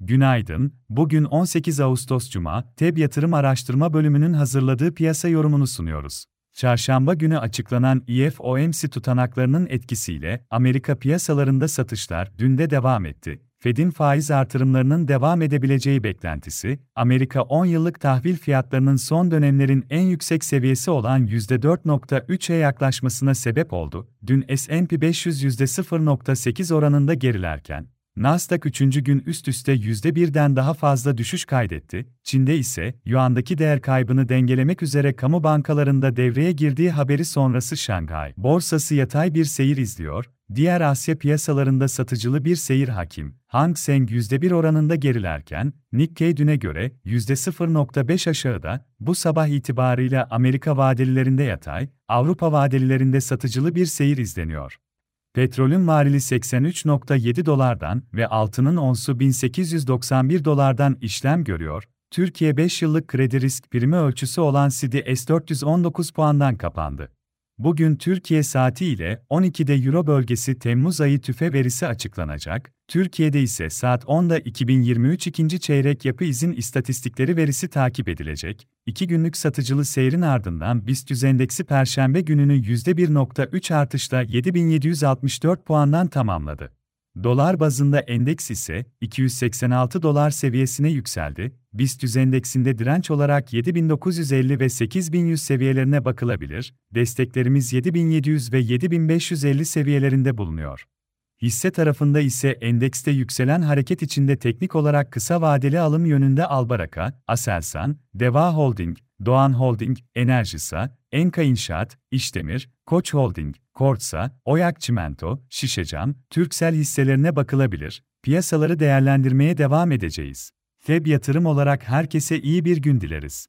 Günaydın, bugün 18 Ağustos Cuma, TEB Yatırım Araştırma Bölümünün hazırladığı piyasa yorumunu sunuyoruz. Çarşamba günü açıklanan EFOMC tutanaklarının etkisiyle Amerika piyasalarında satışlar dün de devam etti. Fed'in faiz artırımlarının devam edebileceği beklentisi, Amerika 10 yıllık tahvil fiyatlarının son dönemlerin en yüksek seviyesi olan %4.3'e yaklaşmasına sebep oldu. Dün S&P 500 %0.8 oranında gerilerken, Nasdaq 3. gün üst üste %1'den daha fazla düşüş kaydetti. Çin'de ise yuandaki değer kaybını dengelemek üzere kamu bankalarında devreye girdiği haberi sonrası Şanghay borsası yatay bir seyir izliyor. Diğer Asya piyasalarında satıcılı bir seyir hakim. Hang Seng %1 oranında gerilerken, Nikkei düne göre %0.5 aşağıda, bu sabah itibarıyla Amerika vadelilerinde yatay, Avrupa vadelilerinde satıcılı bir seyir izleniyor. Petrolün varili 83.7 dolardan ve altının onsu 1891 dolardan işlem görüyor. Türkiye 5 yıllık kredi risk primi ölçüsü olan CDI S419 puandan kapandı. Bugün Türkiye saati ile 12'de Euro bölgesi Temmuz ayı tüfe verisi açıklanacak. Türkiye'de ise saat 10'da 2023 ikinci çeyrek yapı izin istatistikleri verisi takip edilecek. İki günlük satıcılı seyrin ardından BIST endeksi perşembe gününü %1.3 artışla 7764 puandan tamamladı. Dolar bazında endeks ise 286 dolar seviyesine yükseldi. BIST endeksinde direnç olarak 7950 ve 8100 seviyelerine bakılabilir. Desteklerimiz 7700 ve 7550 seviyelerinde bulunuyor. Hisse tarafında ise endekste yükselen hareket içinde teknik olarak kısa vadeli alım yönünde Albaraka, Aselsan, Deva Holding, Doğan Holding, Enerjisa, Enka İnşaat, İşdemir, Koç Holding, Kortsa, Oyak Çimento, Şişecam, Türksel hisselerine bakılabilir. Piyasaları değerlendirmeye devam edeceğiz. Feb yatırım olarak herkese iyi bir gün dileriz.